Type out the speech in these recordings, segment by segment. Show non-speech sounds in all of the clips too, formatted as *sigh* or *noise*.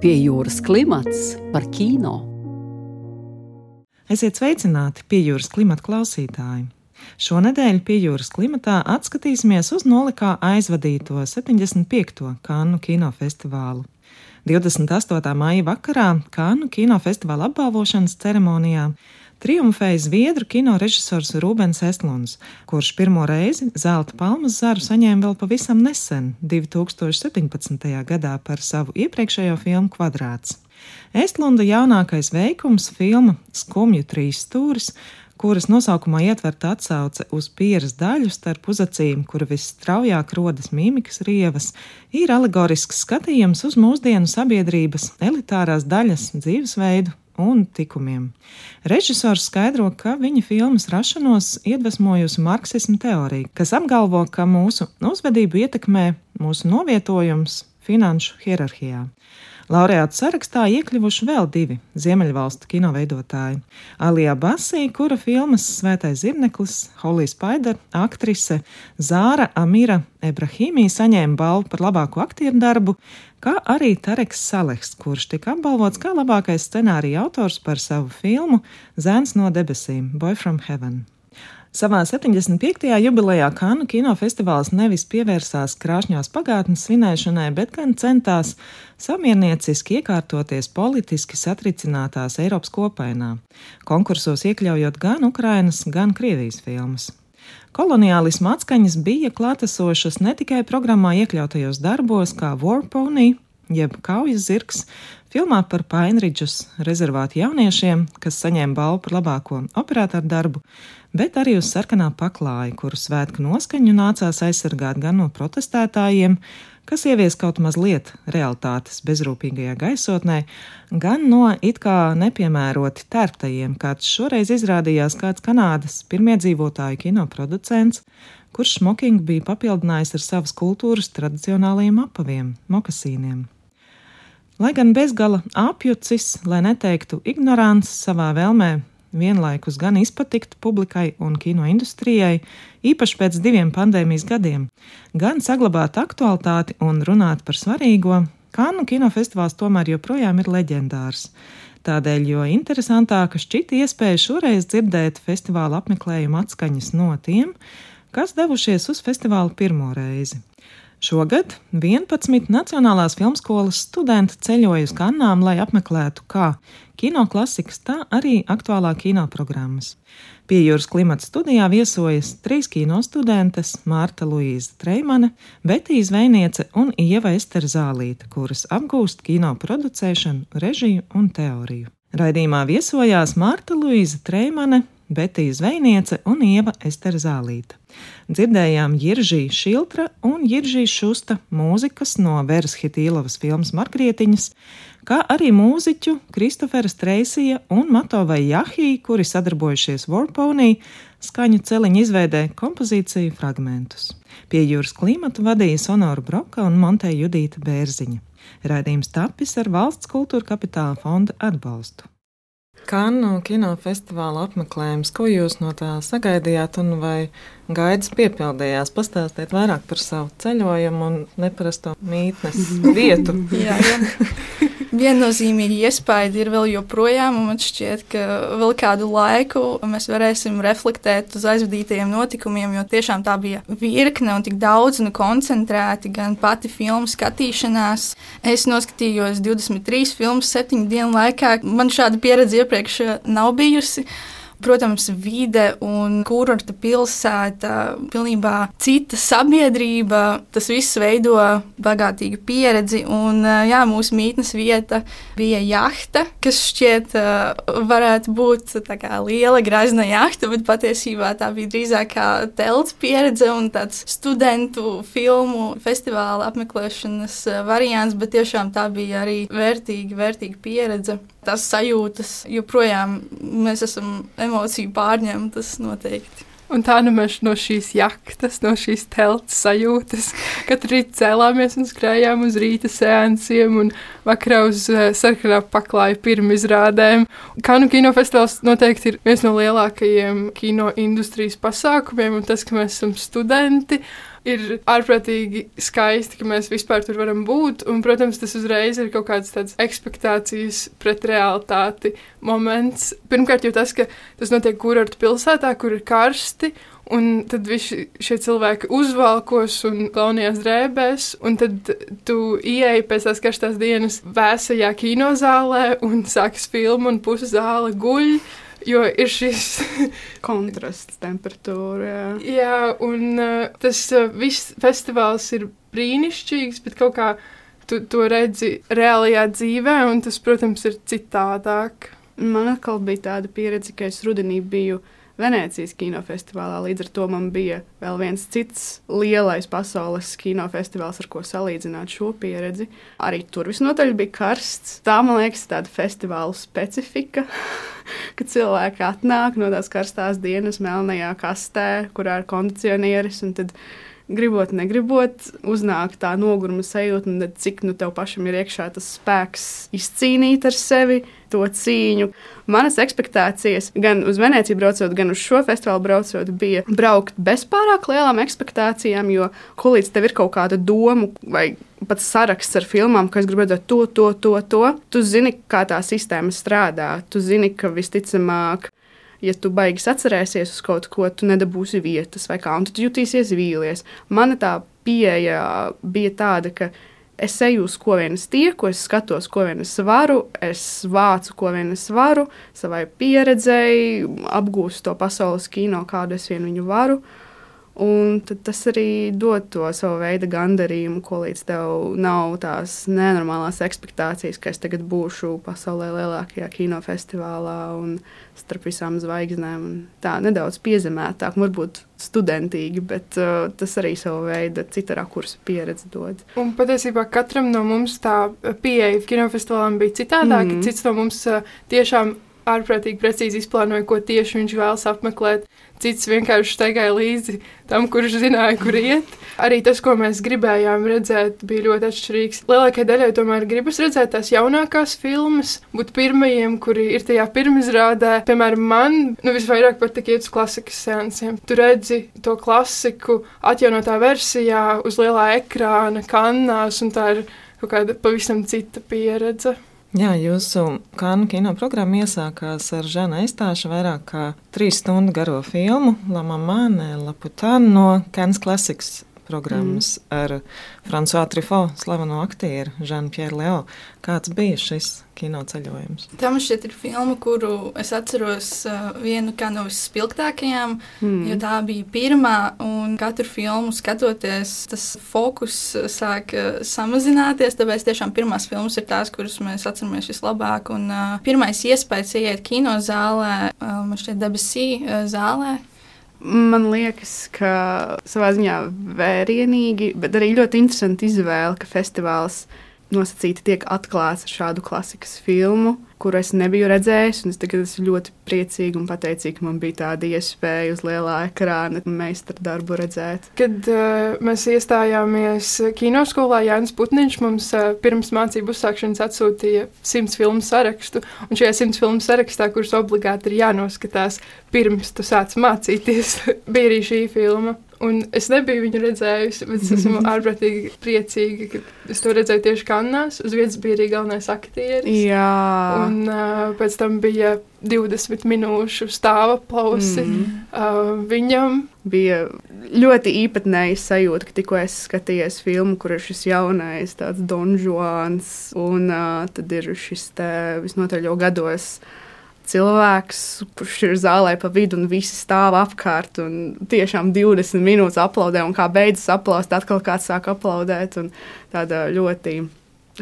Pie jūras klimats par kino. Esiet sveicināti pie jūras klimata klausītāji! Šonadēļ pie jūras klimatā atskatīsimies uz nolikā aizvadīto 75. Kannu kinofestivālu. 28. maija vakarā Kannu kinofestivāla apbalvošanas ceremonijā triumfēja zviedru kino režisors Rūbens Estlunds, kurš pirmo reizi zelta palmas zaru saņēma vēl pavisam nesen, 2017. gadā, par savu iepriekšējo filmu Kvadrāts. Estlunda jaunākais veikums, filma Skumju trīs stūris, kuras nosaukumā ietverta atsauce uz pieras daļu starp uzacīm, kura visstraujāk rodas mīmikas rievas, ir alegorisks skatījums uz mūsdienu sabiedrības elitārās daļas dzīvesveidu un tikumiem. Režisors skaidro, ka viņa filmas rašanos iedvesmojusi marksismu teorija, kas apgalvo, ka mūsu uzvedību ietekmē mūsu novietojums finanšu hierarhijā. Laureātu sarakstā iekļuvuši vēl divi ziemeļvalstu kinoveidotāji - Alija Basī, kura filmas Svētais zirneklis, Holly Spider, aktrise Zāra Amira Ebrahīmī saņēma balvu par labāko aktieru darbu, kā arī Tareks Saleks, kurš tika apbalvots kā labākais scenārija autors par savu filmu Zēns no debesīm - Boy from Heaven. Savā 75. jubilejā Kanu kinofestivāls nevis pievērsās krāšņās pagātnes svinēšanai, bet gan centās samiernieciski iekārtoties politiski satricinātās Eiropas kopainā, konkursos iekļaujot gan Ukrainas, gan Krievijas filmas. Koloniālisma atskaņas bija klātesošas ne tikai programmā iekļautajos darbos, kā Warpony, jeb Kaujas zirgs, filmā par Painridžas rezervātu jauniešiem, kas saņēma balvu par labāko operatoru darbu, bet arī uz sarkanā paklāja, kuru svētku noskaņu nācās aizsargāt gan no protestētājiem, kas ievies kaut mazliet realitātes bezrūpīgajā gaisotnē, gan no it kā nepiemēroti tērptajiem, kāds šoreiz izrādījās kāds Kanādas pirmiedzīvotāju kinoproducents, kurš smokingu bija papildinājis ar savas kultūras tradicionālajiem apaviem, mokasīniem. Lai gan bezgala apjucis, lai neteiktu ignorants savā vēlmē vienlaikus gan izpatikt publikai un kino industrijai, īpaši pēc diviem pandēmijas gadiem, gan saglabāt aktualitāti un runāt par svarīgo, Kānu kinofestivāls tomēr joprojām ir leģendārs. Tādēļ, jo interesantāka šķita iespēja šoreiz dzirdēt festivāla apmeklējuma atskaņas no tiem, kas devušies uz festivālu pirmo reizi. Šogad 11 Nacionālās filmskolas studenti ceļoja uz Kannām, lai apmeklētu kā kino klasikas, tā arī aktuālā kino programmas. Pie jūras klimata studijā viesojas trīs kino studentes - Mārta Luīza Treimane, Betija Zvēniece un Ieva Ester Zālīte, kuras apgūst kino producēšanu, režiju un teoriju. Raidījumā viesojās Mārta Luīza Treimane, Betija Zvēniece un Ieva Ester Zālīte. Dzirdējām Jiržī Šiltra un Jiržī Šusta mūzikas no Veras Hitīlovas filmas Margrietiņas, kā arī mūziķu Kristofera Streisija un Matovai Jahī, kuri sadarbojušies Warpony skaņu celiņu izveidē kompozīciju fragmentus. Pie jūras klimata vadīja Sonoru Broka un Monteja Judīta Bērziņa. Raidījums tapis ar valsts kultūra kapitāla fonda atbalstu. Kanu kinofestivāla apmeklējums, ko jūs no tā sagaidījāt, un vai gaidas piepildījās? Pastāstiet vairāk par savu ceļojumu un neparasto mītnes vietu. *laughs* jā, jā. *laughs* Viennozīmīgi iespaidi ir vēl joprojām, un man šķiet, ka vēl kādu laiku mēs varēsim reflektēt uz aizvadītajiem notikumiem, jo tiešām tā bija virkne un tik daudz un koncentrēti gan pati filmu skatīšanās. Es noskatījos 23 filmas septiņu dienu laikā. Man šāda pieredze iepriekš nav bijusi. Protams, vide un kurorta pilsēta, pilnībā cita sabiedrība. Tas viss veido bagātīgu pieredzi. Un, jā, mūsu mītnes vieta bija jahta, kas šķiet varētu būt liela grazna jahta, bet patiesībā tā bija drīzāk kā telts pieredze un tāds studentu filmu festivāla apmeklēšanas variants, bet tiešām tā bija arī vērtīga, vērtīga pieredze. Tās sajūtas joprojām mēs esam emociju pārņemtas noteikti. Un tā nu mēs no šīs jaktas, no šīs telts sajūtas katru rītu cēlāmies un skrējām uz rīta sēnciem un vakarā uz uh, sarkanā paklāja pirmizrādēm. Kanu kinofestivāls noteikti ir viens no lielākajiem kino industrijas pasākumiem, un tas, ka mēs esam studenti, ir ārprātīgi skaisti, ka mēs vispār tur varam būt. Un, protams, tas uzreiz ir kaut kāds tāds ekspektācijas pret realitāti moments. Pirmkārt, jau tas, ka tas notiek kurortu pilsētā, kur ir karsti. Un tad visi šie cilvēki uzvalkos un klaunījās drēbēs, un tad tu ieeji pēc tās karstās dienas vēsajā kinozālē un sākas filmu, un puse zāle guļ. Jo ir šis *laughs* kontrasts temperatūra. Jā, jā un uh, tas uh, viss festivāls ir brīnišķīgs, bet kaut kā tu to redzi reālajā dzīvē, un tas, protams, ir citādāk. Man atkal bija tāda pieredze, ka es rudenī biju Venecijas kinofestivālā. Līdz ar to man bija vēl viens cits lielais pasaules kinofestivāls, ar ko salīdzināt šo pieredzi. Arī tur visnotaļ bija karsts. Tā, man liekas, tāda festivāla specifika, *laughs* kad cilvēki atnāk no tās karstās dienas melnajā kastē, kurā ir kondicionieris. Gribot, negribot, uznāk tā noguruma sajūta, un cik nu tev pašam ir iekšā tas spēks izcīnīt ar sevi to cīņu. Manas expectācijas gan uz Veneciju braucot, gan uz šo festivālu braucot, bija braukt bez pārāk lielām expectācijām, jo kolīdz tev ir kaut kāda doma vai pat saraksts ar filmām, kas grib redzēt to, to, to, to. Tu zini, kā tā sistēma strādā. Tu zini, ka visticamāk ja tu baigs atcerēsies uz kaut ko, tu nedabūsi vietas vai kā, un tu jutīsies vīlies. Mana tā pieeja bija tāda, ka es eju uz ko vien es tieku, es skatos, ko vien es varu, es vācu, ko vien es varu, savai pieredzēji, apgūstu to pasaules kino, kādu es vien viņu varu. Un tas arī dod to savu veidu gandarījumu, ko līdz tev nav tās nenormālās expectācijas, ka es tagad būšu pasaulē lielākajā kinofestivālā un starp visām zvaigznēm. Tā nedaudz piezemētāk, varbūt studentīgi, bet uh, tas arī savu veidu cita rakursa pieredzi dod. Un patiesībā katram no mums tā pieeja kinofestivālam bija citādāka. Mm. Cits no mums uh, tiešām ārprātīgi precīzi izplānoja, ko tieši viņš vēlas apmeklēt. Cits vienkārši staigāja līdzi tam, kurš zināja, kur iet. Arī tas, ko mēs gribējām redzēt, bija ļoti atšķirīgs. Lielākajai daļai tomēr gribas redzēt tās jaunākās filmas, būt pirmajiem, kuri ir tajā pirmizrādē. Piemēram, man nu, visvairāk patīk iet uz klasikas sensiem. Tu redzi to klasiku atjaunotā versijā uz lielā ekrāna, kannās, un tā ir kaut kāda pavisam cita pieredze. Jā, jūsu kanu kino programma iesākās ar Žana Eistāša vairāk kā trīs stundu garo filmu La Mamane, La Putana no Cannes Classics programmas mm. ar Frančisu Trifo, slaveno aktieru Žanu Pierre Leo. Kāds bija šis kino ceļojums? Tā man šķiet ir filma, kuru es atceros uh, vienu no visspilgtākajām, mm. jo tā bija pirmā, un katru filmu skatoties, tas fokus sāk uh, samazināties, tāpēc tiešām pirmās filmas ir tās, kuras mēs atceramies vislabāk, un uh, pirmais iespējas ieiet kino zālē, uh, man šķiet debesī uh, zālē, Man liekas, ka savā ziņā vērienīgi, bet arī ļoti interesanti izvēle, ka festivāls nosacīti tiek atklāts ar šādu klasikas filmu kuru es nebiju redzējis. Es tagad esmu ļoti priecīga un pateicīga, ka man bija tāda iespēja uz lielā ekrāna meistara darbu redzēt. Kad uh, mēs iestājāmies kinoskolā, Jānis Putniņš mums uh, pirms mācību uzsākšanas atsūtīja simts filmu sarakstu. Un šajā simts filmu sarakstā, kuras obligāti ir jānoskatās pirms tu sāc mācīties, *laughs* bija arī šī filma. Un es nebiju viņu redzējusi, bet es *laughs* esmu ārprātīgi priecīga, ka es to redzēju tieši Kannās. Uz vietas bija arī galvenais aktieris. Jā. Un uh, pēc tam bija 20 minūšu stāva pausi mm. uh, viņam. Bija ļoti īpatnēja sajūta, ka tikko es skatījos filmu, kur ir šis jaunais Don Juans, un uh, tad ir šis visnotaļ jau gados cilvēks, kurš ir zālē pa vidu un visi stāv apkārt. Tiešām 20 minūtes aplaudē, un kā beidzas aplaust, atkal kāds sāk aplaudēt. Tāda ļoti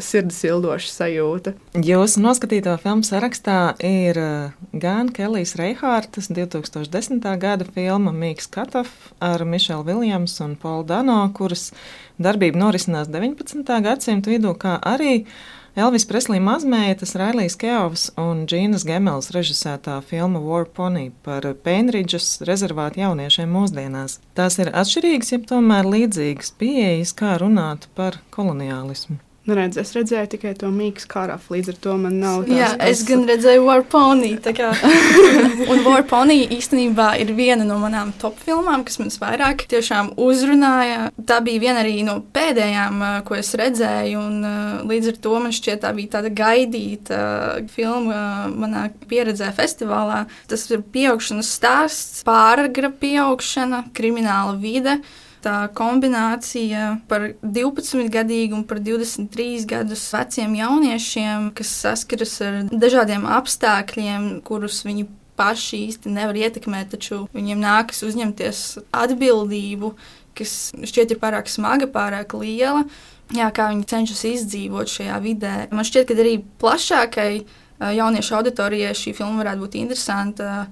sirds ildoša sajūta. Jūsu noskatīto filmu sarakstā ir uh, gan Kelijs Reihārtas 2010. gada filma Mīks Katov ar Mišelu Viljamsu un Polu Dano, kuras darbība norisinās 19. gadsimta vidū, kā arī Elvis Preslī mazmeitas, Railijas Keovas un Džīnas Gemels režisētā filma War Pony par Pēnridžas rezervātu jauniešiem mūsdienās. Tās ir atšķirīgas, ja tomēr līdzīgas pieejas, kā runāt par koloniālismu. Nu, redz, es redzēju tikai to mīkstu karafu, līdz ar to man nav Jā, es gan redzēju Warpony. *laughs* un Warpony īstenībā ir viena no manām top filmām, kas man vairāk tiešām uzrunāja. Tā bija viena arī no pēdējām, ko es redzēju, un līdz ar to man šķiet tā bija tāda gaidīta filma manā pieredzē festivālā. Tas ir pieaugšanas stāsts, pāragra pieaugšana, krimināla vide tā kombinācija par 12 gadīgu un par 23 gadus veciem jauniešiem, kas saskaras ar dažādiem apstākļiem, kurus viņi paši īsti nevar ietekmēt, taču viņiem nākas uzņemties atbildību, kas šķiet ir pārāk smaga, pārāk liela. Jā, kā viņi cenšas izdzīvot šajā vidē. Man šķiet, ka arī plašākai jauniešu auditorijai šī filma varētu būt interesanta.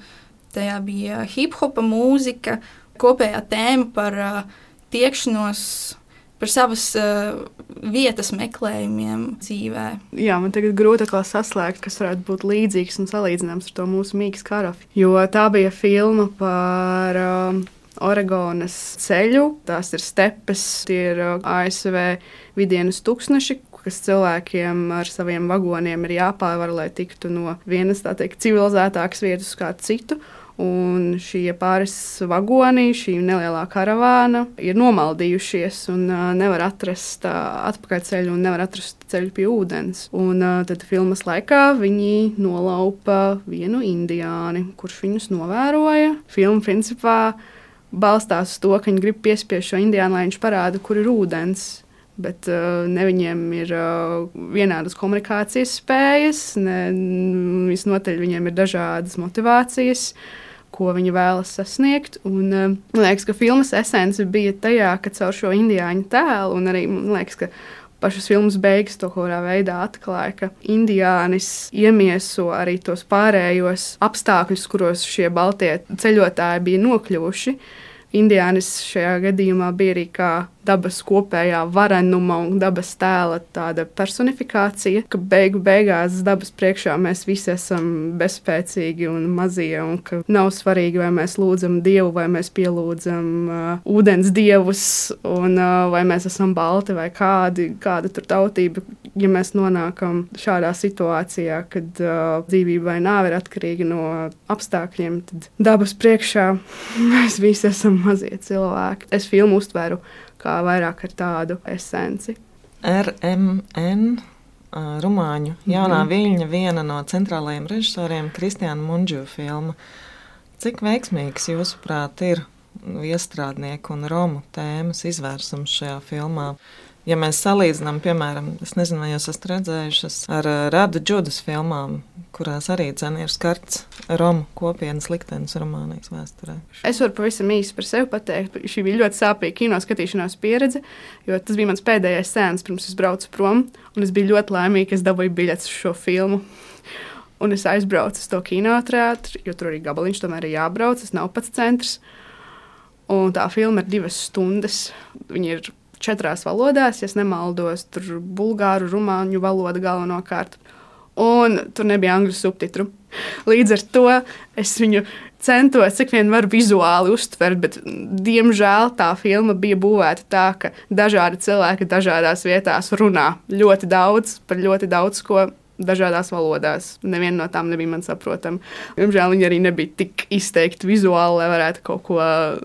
Tajā bija hip hopa mūzika, kopējā tēma par uh, tiekšanos, par savas uh, vietas meklējumiem dzīvē. Jā, man tagad grūti saslēgt, kas varētu būt līdzīgs un salīdzināms ar to mūsu mīkstu karafi. Jo tā bija filma par. Uh, Oregonas ceļu, tās ir stepes, tie ir uh, ASV vidienas tūkstneši, kas cilvēkiem ar saviem vagoniem ir jāpārvar, lai tiktu no vienas teikt, civilizētākas vietas uz kādu citu. Un šie pāris vagoni, šī nelielā karavāna ir nomaldījušies un uh, nevar atrast uh, atpakaļceļu un nevar atrast ceļu pie ūdens. Un uh, tad filmas laikā viņi nolaupa vienu indiāni, kurš viņus novēroja. Filma principā balstās uz to, ka viņi grib piespiest šo indiānu, lai viņš parāda, kur ir ūdens. Bet uh, ne viņiem ir uh, vienādas komunikācijas spējas, ne visnotaļ viņiem ir dažādas motivācijas. Uh, ko viņi vēlas sasniegt. Un, uh, man liekas, ka filmas esence bija tajā, ka caur šo indiāņu tēlu, un arī man liekas, ka pašas filmas beigas to kādā veidā atklāja, ka indiānis iemieso arī tos pārējos apstākļus, kuros šie baltie ceļotāji bija nokļuvuši. Indiānis šajā gadījumā bija arī kā dabas kopējā varenuma un dabas tēla tāda personifikācija, ka beigu beigās dabas priekšā mēs visi esam bezspēcīgi un mazie, un ka nav svarīgi, vai mēs lūdzam dievu, vai mēs pielūdzam uh, ūdens dievus, un uh, vai mēs esam balti vai kādi, kāda tur tautība. Ja mēs nonākam šādā situācijā, kad uh, dzīvība vai nāve ir atkarīga no apstākļiem, tad dabas priekšā *laughs* mēs visi esam mazie cilvēki. Es filmu uztveru kā vairāk ar tādu esenci. RMN. Rumāņu jaunā mm viļņa, viena no centrālajiem režisoriem, Kristiāna Munģu filma. Cik veiksmīgs, jūsuprāt, ir iestrādnieku un romu tēmas izvērsums šajā filmā? Ja mēs salīdzinām, piemēram, es nezinu, vai jūs esat redzējušas ar uh, Radu Džudas filmām, kurās arī ir skarts Romu kopienas liktenis Rumānijas vēsturē. Es varu pavisam īsi par sevi pateikt. Šī bija ļoti sāpīga kino skatīšanās pieredze, jo tas bija mans pēdējais sēns, pirms es braucu prom. Es biju ļoti laimīga, ka es dabūju biļetes uz šo filmu. Un es aizbraucu uz to kinoteātri, jo tur arī gabaliņš tomēr ir jābrauc. Tas nav pats centrs. Un tā filma ir divas stundas. Viņa ir četrās valodās, ja nemaldos, tur bulgāru, rumāņu valoda galvenokārt. Un tur nebija angļu subtitru. Līdz ar to es viņu centos, cik vien varu vizuāli uztvert, bet, diemžēl, tā filma bija būvēta tā, ka dažādi cilvēki dažādās vietās runā ļoti daudz par ļoti daudz ko dažādās valodās. Neviena no tām nebija man saprotama. Diemžēl viņi arī nebija tik izteikti vizuāli, lai varētu kaut ko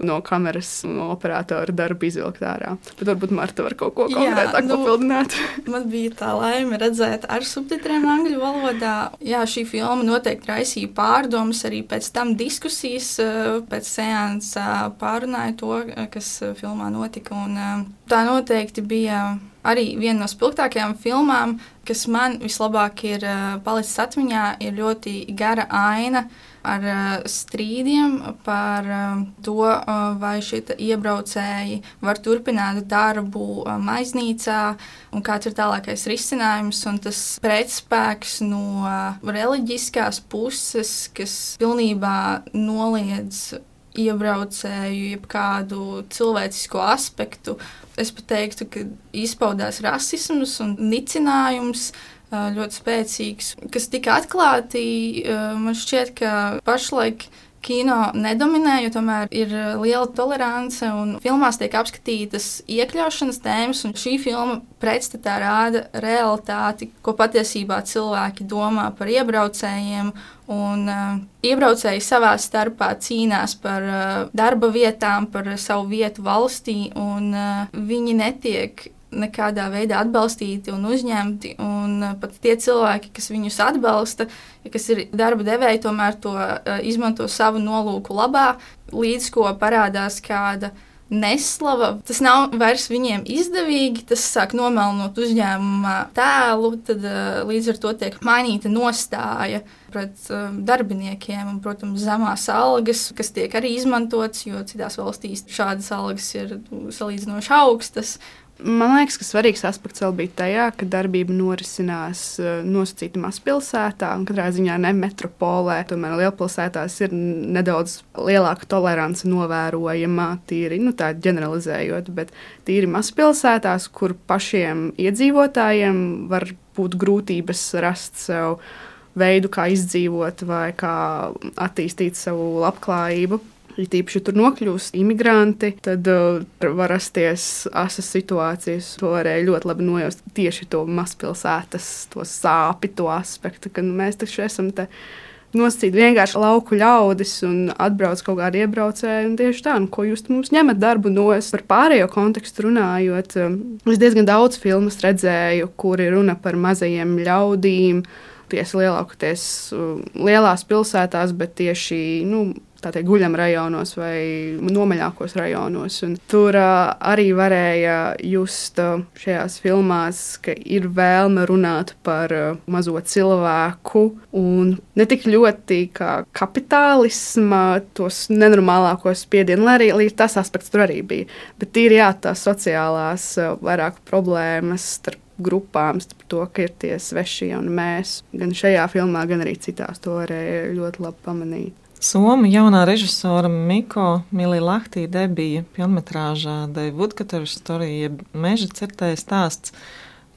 no kameras no operatora darba izvilkt ārā. Bet varbūt Marta var kaut ko konkrētāk nu, papildināt. *laughs* man bija tā laime redzēt ar subtitriem angļu valodā. Jā, šī filma noteikti raisīja pārdomas, arī pēc tam diskusijas, eh, pēc seansa pārunāja to, kas filmā notika. Un, eh, tā noteikti bija arī viena no spilgtākajām filmām, kas man vislabāk ir uh, palicis atmiņā, ir ļoti gara aina ar uh, strīdiem par uh, to, vai šie iebraucēji var turpināt darbu maiznīcā un kāds ir tālākais risinājums. Un tas pretspēks no reliģiskās puses, kas pilnībā noliedz iebraucēju, jebkādu cilvēcisko aspektu. Es pat teiktu, ka izpaudās rasisms un nicinājums. Ļoti spēcīgs, kas tika atklāti. Man šķiet, ka pašlaik kino nedominē, jo tomēr ir liela tolerance un filmās tiek apskatītas iekļaušanas tēmas. Šī filma pretstatā rāda realitāti, ko patiesībā cilvēki domā par iebraucējiem. Un, uh, iebraucēji savā starpā cīnās par uh, darba vietām, par savu vietu valstī, un uh, viņi netiek nekādā veidā atbalstīti un uzņemti. Un uh, pat tie cilvēki, kas viņus atbalsta, kas ir darba devēji, tomēr to uh, izmanto savu nolūku labā, līdz ko parādās kāda neslava. Tas nav vairs viņiem izdevīgi, tas sāk nomelnot uzņēmuma tēlu, tad uh, līdz ar to tiek mainīta nostāja pret darbiniekiem un, protams, zemās algas, kas tiek arī izmantotas, jo citās valstīs šādas algas ir salīdzinoši augstas. Man liekas, ka svarīgs aspekts vēl bija tajā, ka darbība norisinās eh, nosacīta mazpilsētā, un katrā ziņā ne metropolē. Tomēr lielpilsētās ir nedaudz lielāka tolerance novērojama, tīri nu, ģeneralizējot, bet tīri mazpilsētās, kur pašiem iedzīvotājiem var būt grūtības rast sev veidu, kā izdzīvot vai kā attīstīt savu labklājību. Ja tīpaši tur nokļūst imigranti, tad uh, var rasties asas situācijas. To varēja ļoti labi nojaust tieši to mazpilsētas, to sāpju, to aspektu, ka nu, mēs taču esam te nosacīt vienkārši lauku ļaudis un atbrauc kaut kādi iebraucēji. Tieši tā, nu, ko jūs mums ņemat darbu no es par pārējo kontekstu runājot. Um, es diezgan daudz filmu redzēju, kur ir runa par mazajiem ļaudīm. Tiesa lielākoties um, lielās pilsētās, bet tieši nu, teikt, guļam rajonos vai nomaļākos rajonos. Un tur uh, arī varēja just uh, šajās filmās, ka ir vēlme runāt par uh, mazo cilvēku un ne tik ļoti kā kapitālisma, tos nenormālākos spiedienus, lai arī tas aspekts tur arī bija. Bet ir jā, tās sociālās uh, vairāk problēmas starp grupām, starp to, ka ir tie svešie un mēs. Gan šajā filmā, gan arī citās to varēja ļoti labi pamanīt. Somu jaunā režisora Miko Mililahtī debija pilnmetrāžā The Woodcutter Story, jeb meža cirtēja stāsts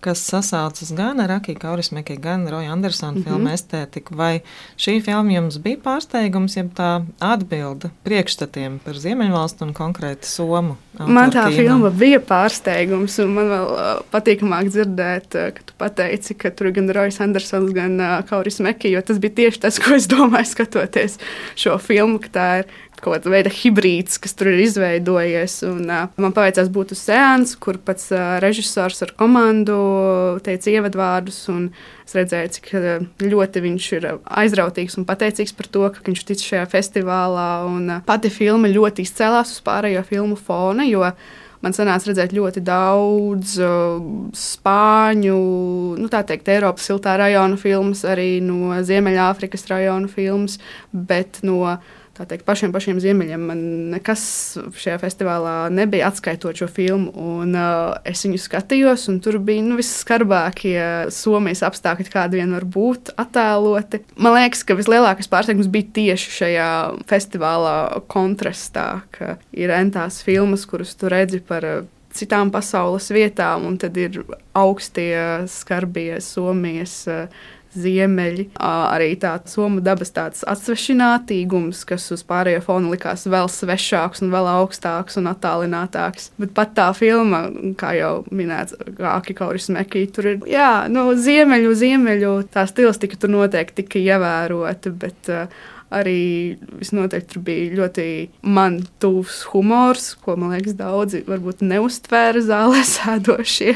kas sasaucas gan ar Akiju Kaurismeki, gan Roja Andersona mm -hmm. filmu estētiku. Vai šī filma jums bija pārsteigums, jeb tā atbilde priekšstatiem par Ziemeļvalstu un konkrēti Somu? Man tā kino? filma bija pārsteigums, un man vēl uh, patīkamāk dzirdēt, uh, ka tu pateici, ka tur gan Rojas Andersons, gan uh, Kaurismeki, jo tas bija tieši tas, ko es domāju skatoties šo filmu, ka tā ir kaut kāda veida hibrīds, kas tur ir izveidojies. Un, uh, man paveicās būt uz sēnes, kur pats uh, režisors ar komandu teica ievadvārdus. Es redzēju, cik ļoti viņš ir aizrautīgs un pateicīgs par to, ka viņš tic šajā festivālā. Un, uh, pati filma ļoti izcēlās uz pārējo filmu fona. Man sanāca redzēt ļoti daudz uh, spāņu, nu, tā teikt, Eiropas siltā rajona filmas, arī no Ziemeļāfrikas rajona filmas, bet no teikt, pašiem, pašiem ziemeļiem. Man nekas šajā festivālā nebija atskaitot šo filmu. Un, uh, es viņu skatījos, un tur bija nu, visskarbākie Somijas apstākļi, kādi vien var būt attēloti. Man liekas, ka vislielākais pārsteigums bija tieši šajā festivālā kontrastā, ka ir entās filmas, kuras tu redzi par uh, citām pasaules vietām, un tad ir augstie, skarbie Somijas. Ziemeļi, arī tāds somu dabas tāds atsvešinātīgums, kas uz pārējo fona likās vēl svešāks un vēl augstāks un attālinātāks. Bet pat tā filma, kā jau minēts, Aki Kauris Mekī, tur ir, jā, no nu, ziemeļu, ziemeļu, tā stilistika tur noteikti tika ievērota, bet uh, arī visnotaļ tur bija ļoti man tuvs humors, ko man liekas daudzi varbūt neuztvēra zālē *laughs* sēdošie.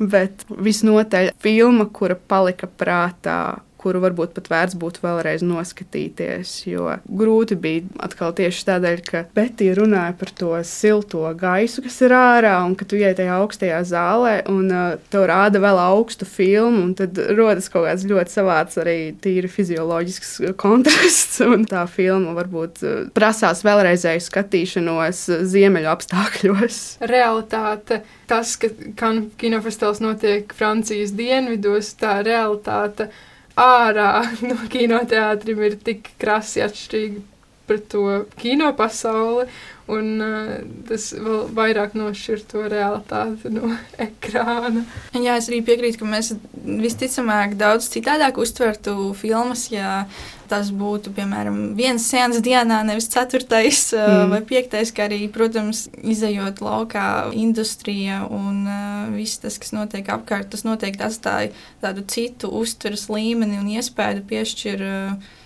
Bet visnotaļ filma, kura palika prātā kuru varbūt pat vērts būtu vēlreiz noskatīties. Jo grūti bija atkal tieši tādēļ, ka Betija runāja par to silto gaisu, kas ir ārā, un ka tu ienāc tajā augstajā zālē, un uh, tev rāda vēl augstu filmu, un tad rodas kaut kāds ļoti savāds arī tīri fizioloģisks kontrasts. *laughs* Tā filma varbūt uh, prasās vēlreizēju skatīšanos ziemeļu apstākļos. Realitāte tas, ka kinofestivāls notiek Francijas dienvidos, tā realitāte ārā *laughs* no kinoteātriem ir tik krasi atšķirīgi. pret to kino pasauli. Un uh, tas vēl vairāk nošķir to realitāti no *laughs* ekrāna. Jā, es arī piekrītu, ka mēs visticamāk daudz citādāk uztvertu filmas, ja tas būtu, piemēram, viens sēnes dienā, nevis ceturtais *laughs* mm. vai piektais, kā arī, protams, izējot laukā industrija un viss tas, kas notiek apkārt, tas noteikti atstāja tādu citu uztveres līmeni un iespēju piešķir,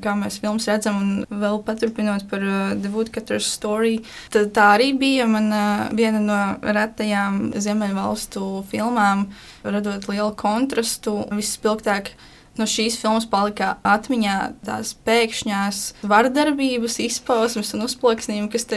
kā mēs filmas redzam, un vēl paturpinot par The Woodcutter's Story, tad tā arī bija mana viena no retajām Ziemeļvalstu filmām, radot lielu kontrastu, visspilgtāk no šīs filmas palika atmiņā tās pēkšņās vardarbības izpausmes un uzploksnījumi, kas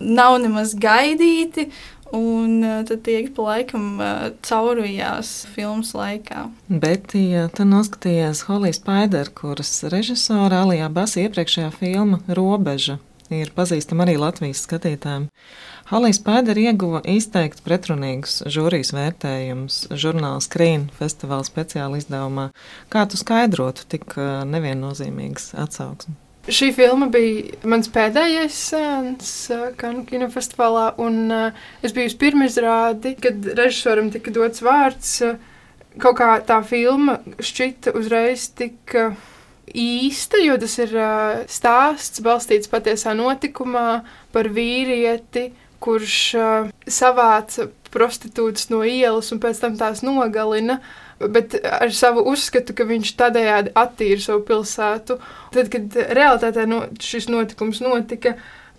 nav nemaz gaidīti. Un uh, tad tiek pa laikam uh, caurvījās filmas laikā. Bet, ja tu noskatījies Holijas Paideru, kuras režisora Alijā Basa iepriekšējā filma Robeža ir pazīstama arī Latvijas skatītājiem. Halijas Pēdera ieguva izteikti pretrunīgus žūrijas vērtējumus žurnāla Screen festivāla speciāla izdevumā. Kā tu skaidrotu tik neviennozīmīgas atsauksmes? Šī filma bija mans pēdējais sēns Kanu kinofestivālā, un es biju uz pirmizrādi, kad režisoram tika dots vārds. Kaut kā tā filma šķita uzreiz tik īsta, jo tas ir stāsts balstīts patiesā notikumā par vīrieti, kurš uh, savāca prostitūtas no ielas un pēc tam tās nogalina. Bet ar savu uzskatu, ka viņš tādējādi attīra savu pilsētu. Tad, kad realitātē no, šis notikums notika,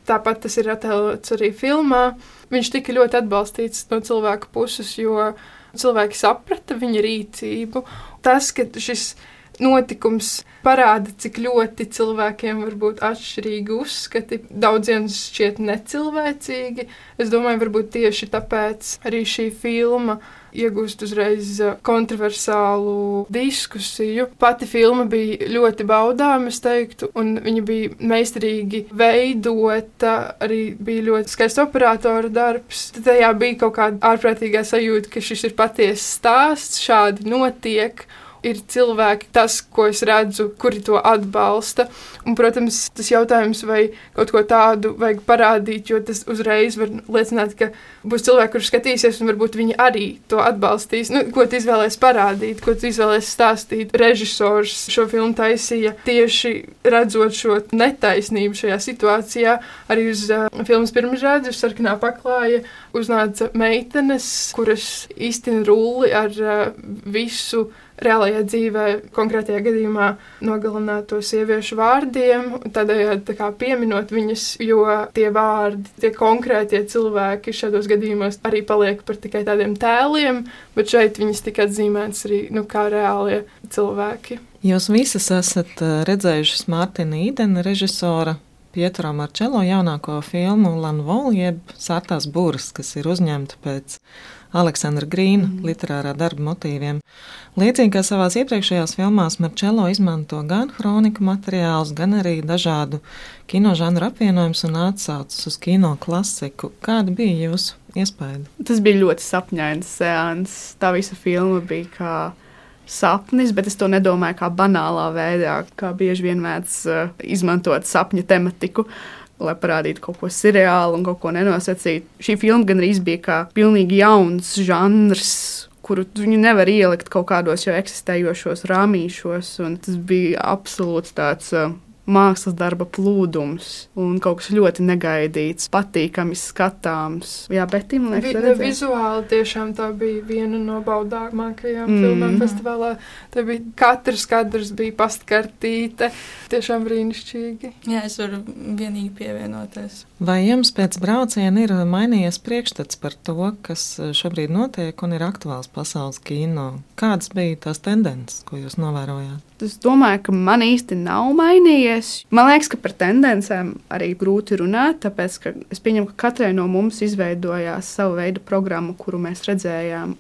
tāpat tas ir attēlots arī filmā, viņš tika ļoti atbalstīts no cilvēku puses, jo cilvēki saprata viņa rīcību. Tas, ka šis notikums parāda, cik ļoti cilvēkiem var būt atšķirīgi uzskati. Daudziem šķiet necilvēcīgi. Es domāju, varbūt tieši tāpēc arī šī filma iegūst uzreiz kontroversālu diskusiju. Pati filma bija ļoti baudāma, es teiktu, un viņa bija meistarīgi veidota, arī bija ļoti skaists operatora darbs. Tad tajā bija kaut kāda ārprātīgā sajūta, ka šis ir patiesa stāsts, šādi notiek ir cilvēki, tas, ko es redzu, kuri to atbalsta. Un, protams, tas jautājums, vai kaut ko tādu vajag parādīt, jo tas uzreiz var liecināt, ka būs cilvēki, kurš skatīsies, un varbūt viņi arī to atbalstīs. Nu, ko tu izvēlēsies parādīt, ko tu izvēlēsies stāstīt. Režisors šo filmu taisīja tieši redzot šo netaisnību šajā situācijā. Arī uz uh, filmas pirmizrādi, uz sarkanā paklāja, uznāca meitenes, kuras iztina rulli ar uh, visu reālajā dzīvē, konkrētajā gadījumā, nogalināto sieviešu vārdiem, tādējādi tā pieminot viņas, jo tie vārdi, tie konkrētie cilvēki šādos gadījumos arī paliek par tikai tādiem tēliem, bet šeit viņas tika atzīmētas arī nu, kā reālie cilvēki. Jūs visas esat redzējušas Mārtiņa Īdena režisora Pietro Marčelo jaunāko filmu Lanvolu jeb Sārtās būras, kas ir uzņemta pēc Aleksandra Grīna mm. literārā darba motīviem. Līdzīgi kā savās iepriekšējās filmās, Marčelo izmanto gan kroniku materiālus, gan arī dažādu kinožanru apvienojumus un atsaucas uz kino klasiku. Kāda bija jūsu iespēja? Tas bija ļoti sapņains seans. Tā visa filma bija kā sapnis, bet es to nedomāju kā banālā veidā, kā bieži vien mēdz uh, izmantot sapņu tematiku. Lai parādītu kaut ko seriālu un kaut ko nenosacītu. Šī filma gan arī bija kā pilnīgi jauns žanrs, kuru viņi nevar ielikt kaut kādos jau eksistējošos rāmīšos. Tas bija absolūts tāds uh, mākslas darba plūdums un kaut kas ļoti negaidīts, patīkami skatāms. Jā, bet tā Vi, ne, vizuāli tiešām tā bija viena no baudāmākajām mm. filmām festivālā. Tā bija katrs kadrs bija pastkartīte, tiešām brīnišķīgi. Jā, es varu vienīgi pievienoties. Vai jums pēc brauciena ir mainījies priekšstats par to, kas šobrīd notiek un ir aktuāls pasaules kino? Kādas bija tās tendences, ko jūs novērojāt? Es domāju, ka man īsti nav mainījies. Man liekas, ka par tendencēm arī grūti runāt, tāpēc ka es pieņemu, ka katrai no mums izveidojās sava veida programma, kuru mēs redzējām.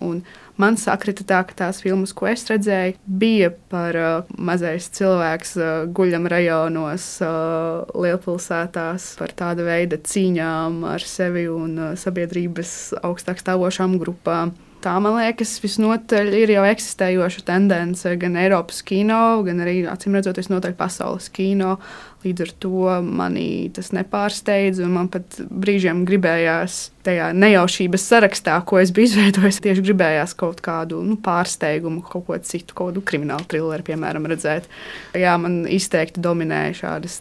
Man sakrita tā, ka tās filmas, ko es redzēju, bija par uh, mazais cilvēks uh, guļam rajonos, uh, lielpilsētās, par tāda veida cīņām ar sevi un uh, sabiedrības augstāk stāvošām grupām tā, man liekas, visnotaļ ir jau eksistējoša tendence gan Eiropas kino, gan arī, acīm redzot, visnotaļ pasaules kino. Līdz ar to manī tas nepārsteidz, un man pat brīžiem gribējās tajā nejaušības sarakstā, ko es biju izveidojis, tieši gribējās kaut kādu nu, pārsteigumu, kaut ko citu, kaut kādu kriminālu trilleru, piemēram, redzēt. Jā, man izteikti dominēja šādas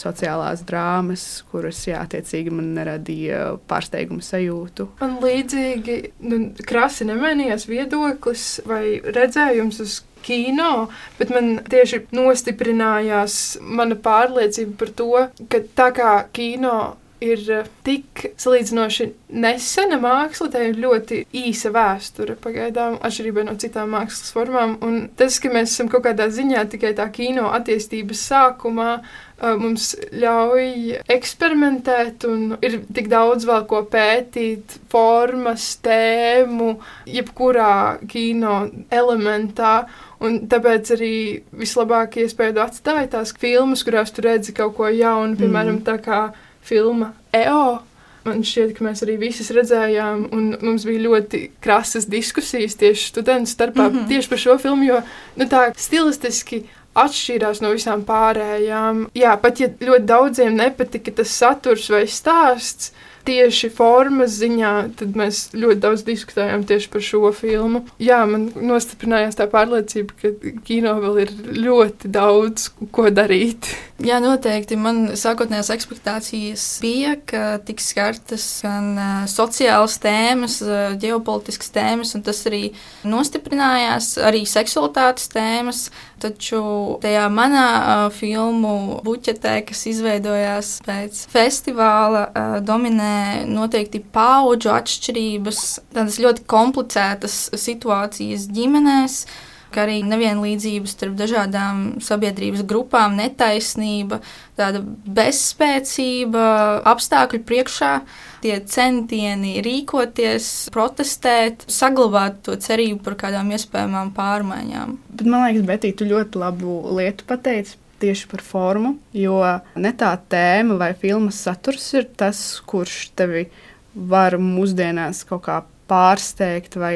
sociālās drāmas, kuras, jā, attiecīgi man neradīja pārsteigumu sajūtu. Man līdzīgi nu, krasi nemainījās viedoklis vai redzējums uz kino, bet man tieši nostiprinājās mana pārliecība par to, ka tā kā kino ir eh, tik salīdzinoši nesena māksla, tā ir ļoti īsa vēsture pagaidām, atšķirībā no citām mākslas formām. Un tas, ka mēs esam kaut kādā ziņā tikai tā kino attīstības sākumā, eh, mums ļauj eksperimentēt, un ir tik daudz vēl ko pētīt, formas, tēmu, jebkurā kino elementā. Un tāpēc arī vislabākie iespēja atstāt tās filmas, kurās tu redzi kaut ko jaunu, piemēram, mm. tā kā filma EO. Man šķiet, ka mēs arī visas redzējām, un mums bija ļoti krasas diskusijas tieši studentu starpā mm -hmm. tieši par šo filmu, jo nu, tā stilistiski atšķīrās no visām pārējām. Jā, pat ja ļoti daudziem nepatika tas saturs vai stāsts, tieši formas ziņā, tad mēs ļoti daudz diskutējām tieši par šo filmu. Jā, man nostiprinājās tā pārliecība, ka kino vēl ir ļoti daudz ko darīt. Jā, noteikti. Man sākotnējās ekspektācijas bija, ka tiks skartas gan sociālas tēmas, ģeopolitiskas tēmas, un tas arī nostiprinājās, arī seksualitātes tēmas. Taču tajā manā filmu buķetē, kas izveidojās pēc festivāla, dominē noteikti paudžu atšķirības, tādas ļoti komplicētas situācijas ģimenēs kā arī nevienlīdzības starp dažādām sabiedrības grupām, netaisnība, tāda bezspēcība apstākļu priekšā. Tie centieni rīkoties, protestēt, saglabāt to cerību par kādām iespējamām pārmaiņām. Bet man liekas, Betī, tu ļoti labu lietu pateici tieši par formu, jo ne tā tēma vai filmas saturs ir tas, kurš tevi var mūsdienās kaut kā pārsteigt vai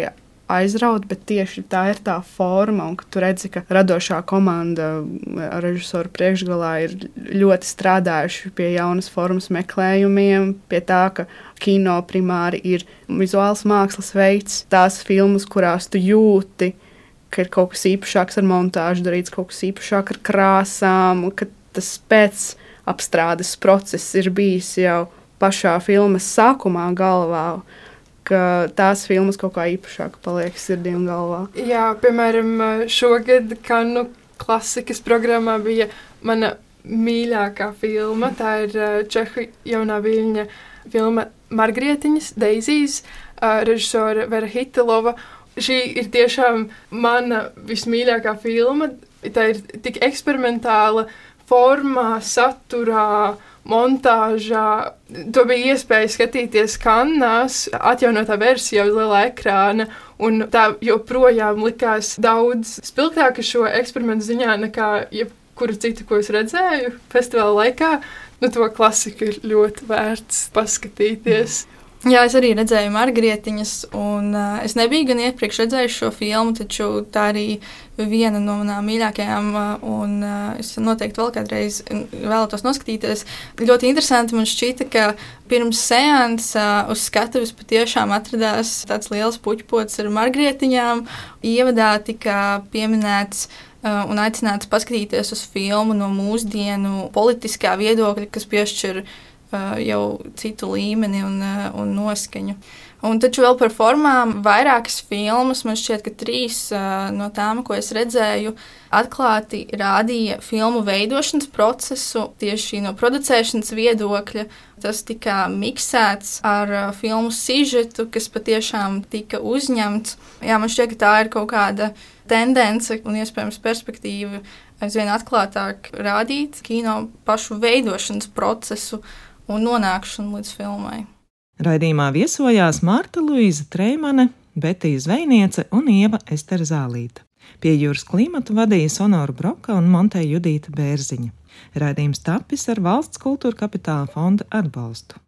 aizraut, bet tieši tā ir tā forma, un tu redzi, ka radošā komanda ar režisoru priekšgalā ir ļoti strādājuši pie jaunas formas meklējumiem, pie tā, ka kino primāri ir vizuāls mākslas veids, tās filmas, kurās tu jūti, ka ir kaut kas īpašāks ar montāžu darīts, kaut kas īpašāks ar krāsām, ka tas pēc apstrādes process ir bijis jau pašā filmas sākumā galvā ka tās filmas kaut kā īpašāk paliek sirdī un galvā. Jā, piemēram, šogad Kanu klasikas programmā bija mana mīļākā filma. Tā ir uh, Čehu jaunā viļņa filma Margrietiņas, Deizijas, uh, režisora Vera Hitilova. Šī ir tiešām mana vismīļākā filma. Tā ir tik eksperimentāla formā, saturā, montāžā. To bija iespēja skatīties kanālās, atjaunotā versijā uz lielā ekrāna. Un tā joprojām likās daudz spilgtāka šo eksperimentu ziņā nekā jebkura cita, ko es redzēju festivāla laikā. Nu, to klasiku ir ļoti vērts paskatīties. Mm. Jā, es arī redzēju Margarietiņas, un uh, es nebiju gan iepriekš redzējis šo filmu, taču tā arī viena no manām mīļākajām, uh, un uh, es noteikti vēl kādreiz vēlētos noskatīties. Ļoti interesanti man šķita, ka pirms seanses uh, uz skatuves patiešām atradās tāds liels puķpots ar Margarietiņām. Ievadā tika pieminēts un aicināts paskatīties uz filmu no mūsdienu politiskā viedokļa, kas piešķir jau citu līmeni un, un noskaņu. Un taču vēl par formām, vairākas filmas, man šķiet, ka trīs no tām, ko es redzēju, atklāti rādīja filmu veidošanas procesu tieši no producēšanas viedokļa. Tas tika miksēts ar filmu sižetu, kas patiešām tika uzņemts. Jā, man šķiet, ka tā ir kaut kāda tendence un iespējams perspektīva aizvien atklātāk rādīt kino pašu veidošanas procesu un nonākšanu līdz filmai. Raidījumā viesojās Marta Luīza Treimane, Betija Zvejniece un Ieva Estera Zālīta. Pie jūras klimatu vadīja Sonora Broka un Monteja Judīta Bērziņa. Raidījums tapis ar valsts kultūra kapitāla fonda atbalstu.